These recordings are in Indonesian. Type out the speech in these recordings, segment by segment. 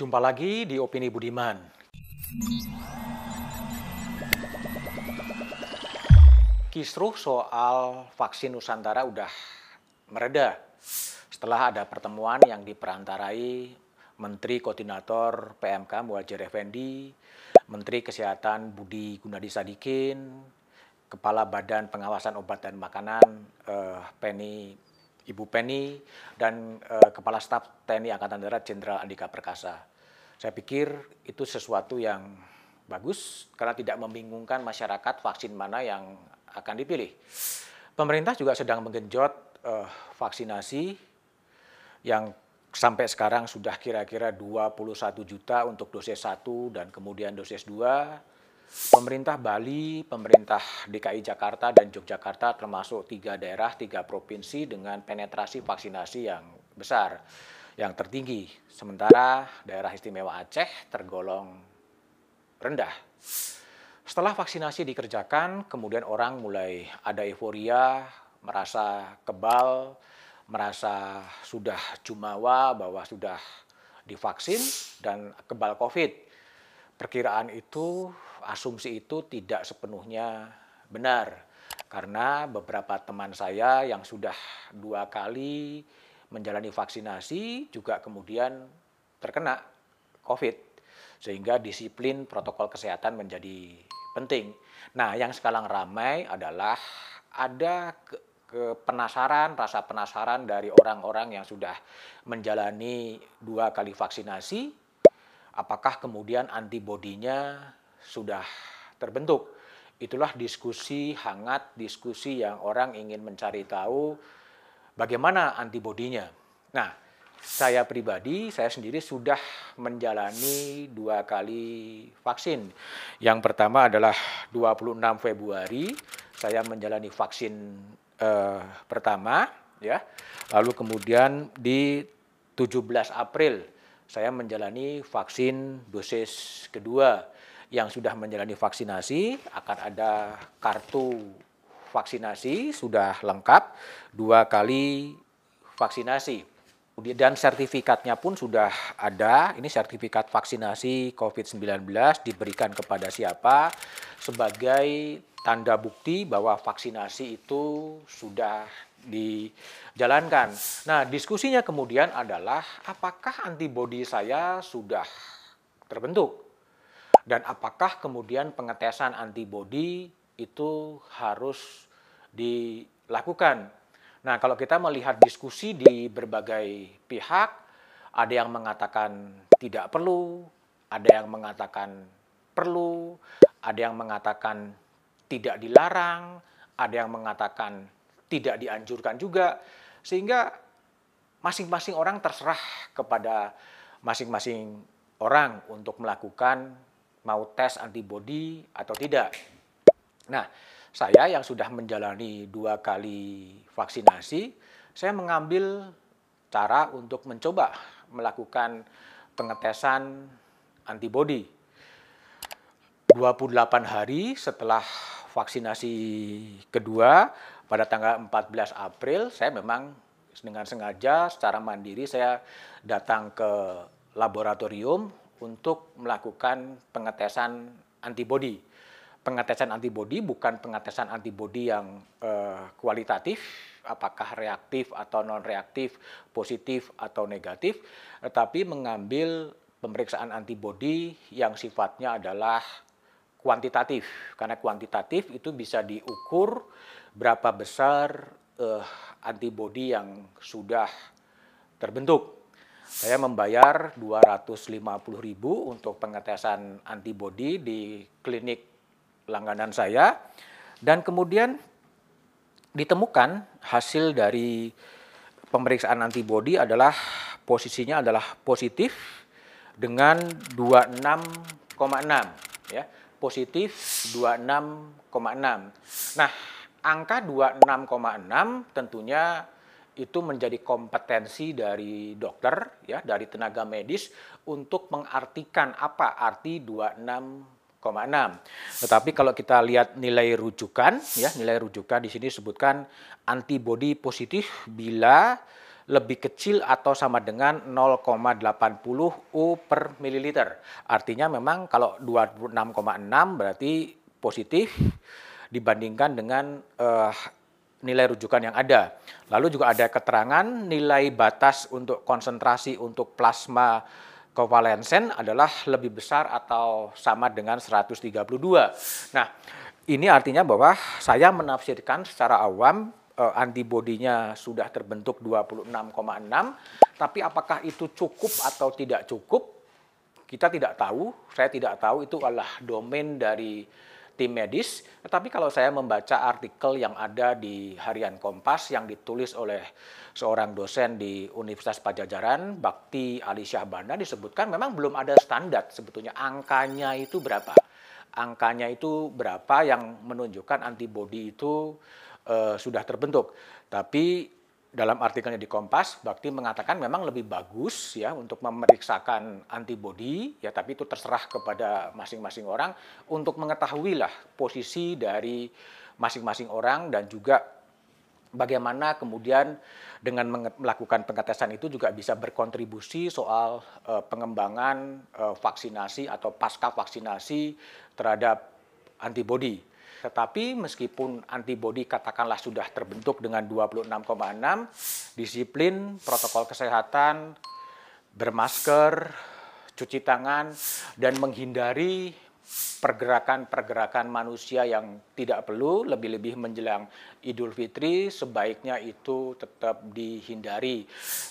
Jumpa lagi di Opini Budiman. Kisruh soal vaksin Nusantara udah mereda setelah ada pertemuan yang diperantarai Menteri Koordinator PMK Muhajir Effendi, Menteri Kesehatan Budi Gunadi Sadikin, Kepala Badan Pengawasan Obat dan Makanan eh, Penny Ibu Penny dan eh, Kepala Staf TNI Angkatan Darat Jenderal Andika Perkasa. Saya pikir itu sesuatu yang bagus karena tidak membingungkan masyarakat vaksin mana yang akan dipilih. Pemerintah juga sedang menggenjot uh, vaksinasi yang sampai sekarang sudah kira-kira 21 juta untuk dosis 1 dan kemudian dosis 2. Pemerintah Bali, pemerintah DKI Jakarta dan Yogyakarta termasuk tiga daerah, tiga provinsi dengan penetrasi vaksinasi yang besar, yang tertinggi. Sementara daerah istimewa Aceh tergolong rendah. Setelah vaksinasi dikerjakan, kemudian orang mulai ada euforia, merasa kebal, merasa sudah jumawa bahwa sudah divaksin dan kebal COVID. Perkiraan itu, asumsi itu tidak sepenuhnya benar. Karena beberapa teman saya yang sudah dua kali menjalani vaksinasi juga kemudian terkena COVID. Sehingga disiplin protokol kesehatan menjadi penting. Nah, yang sekarang ramai adalah ada ke, ke penasaran, rasa penasaran dari orang-orang yang sudah menjalani dua kali vaksinasi, apakah kemudian antibodinya sudah terbentuk. Itulah diskusi hangat, diskusi yang orang ingin mencari tahu bagaimana antibodinya. Nah, saya pribadi, saya sendiri sudah menjalani dua kali vaksin. Yang pertama adalah 26 Februari, saya menjalani vaksin eh, pertama, ya. Lalu kemudian di 17 April, saya menjalani vaksin dosis kedua. Yang sudah menjalani vaksinasi akan ada kartu vaksinasi sudah lengkap dua kali vaksinasi dan sertifikatnya pun sudah ada. Ini sertifikat vaksinasi COVID-19 diberikan kepada siapa sebagai tanda bukti bahwa vaksinasi itu sudah dijalankan. Nah, diskusinya kemudian adalah apakah antibodi saya sudah terbentuk? Dan apakah kemudian pengetesan antibodi itu harus dilakukan? Nah, kalau kita melihat diskusi di berbagai pihak, ada yang mengatakan tidak perlu, ada yang mengatakan perlu, ada yang mengatakan tidak dilarang, ada yang mengatakan tidak dianjurkan juga, sehingga masing-masing orang terserah kepada masing-masing orang untuk melakukan mau tes antibodi atau tidak. Nah, saya yang sudah menjalani dua kali vaksinasi, saya mengambil cara untuk mencoba melakukan pengetesan antibodi. 28 hari setelah vaksinasi kedua pada tanggal 14 April saya memang dengan sengaja secara mandiri saya datang ke laboratorium untuk melakukan pengetesan antibodi pengetesan antibodi bukan pengetesan antibodi yang uh, kualitatif, apakah reaktif atau non reaktif, positif atau negatif, tetapi mengambil pemeriksaan antibodi yang sifatnya adalah kuantitatif. Karena kuantitatif itu bisa diukur berapa besar uh, antibodi yang sudah terbentuk. Saya membayar 250.000 untuk pengetesan antibodi di klinik langganan saya. Dan kemudian ditemukan hasil dari pemeriksaan antibodi adalah posisinya adalah positif dengan 26,6 ya. Positif 26,6 nah angka 26,6 tentunya itu menjadi kompetensi dari dokter ya dari tenaga medis untuk mengartikan apa arti 26 Tetapi kalau kita lihat nilai rujukan, ya nilai rujukan di sini disebutkan antibodi positif bila lebih kecil atau sama dengan 0,80 U per mililiter. Artinya memang kalau 26,6 berarti positif dibandingkan dengan uh, nilai rujukan yang ada. Lalu juga ada keterangan nilai batas untuk konsentrasi untuk plasma kovalensen adalah lebih besar atau sama dengan 132. Nah, ini artinya bahwa saya menafsirkan secara awam uh, antibodinya sudah terbentuk 26,6, tapi apakah itu cukup atau tidak cukup? Kita tidak tahu, saya tidak tahu itu adalah domain dari tim medis. Tetapi kalau saya membaca artikel yang ada di Harian Kompas yang ditulis oleh seorang dosen di Universitas Pajajaran, Bakti Ali Syahbana, disebutkan memang belum ada standar sebetulnya angkanya itu berapa. Angkanya itu berapa yang menunjukkan antibodi itu uh, sudah terbentuk. Tapi dalam artikelnya di Kompas, Bakti mengatakan memang lebih bagus ya untuk memeriksakan antibodi ya tapi itu terserah kepada masing-masing orang untuk mengetahui lah posisi dari masing-masing orang dan juga bagaimana kemudian dengan melakukan pengetesan itu juga bisa berkontribusi soal uh, pengembangan uh, vaksinasi atau pasca vaksinasi terhadap antibodi. Tetapi meskipun antibodi katakanlah sudah terbentuk dengan 26,6, disiplin protokol kesehatan, bermasker, cuci tangan, dan menghindari pergerakan-pergerakan manusia yang tidak perlu, lebih-lebih menjelang Idul Fitri, sebaiknya itu tetap dihindari.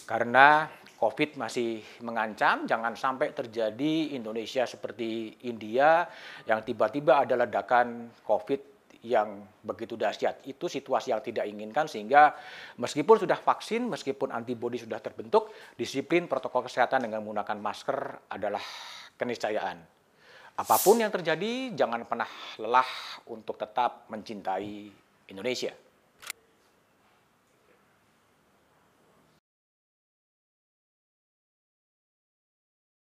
Karena COVID masih mengancam, jangan sampai terjadi Indonesia seperti India yang tiba-tiba ada ledakan COVID yang begitu dahsyat. Itu situasi yang tidak inginkan sehingga meskipun sudah vaksin, meskipun antibodi sudah terbentuk, disiplin protokol kesehatan dengan menggunakan masker adalah keniscayaan. Apa pun yang terjadi, jangan pernah lelah untuk tetap mencintai Indonesia.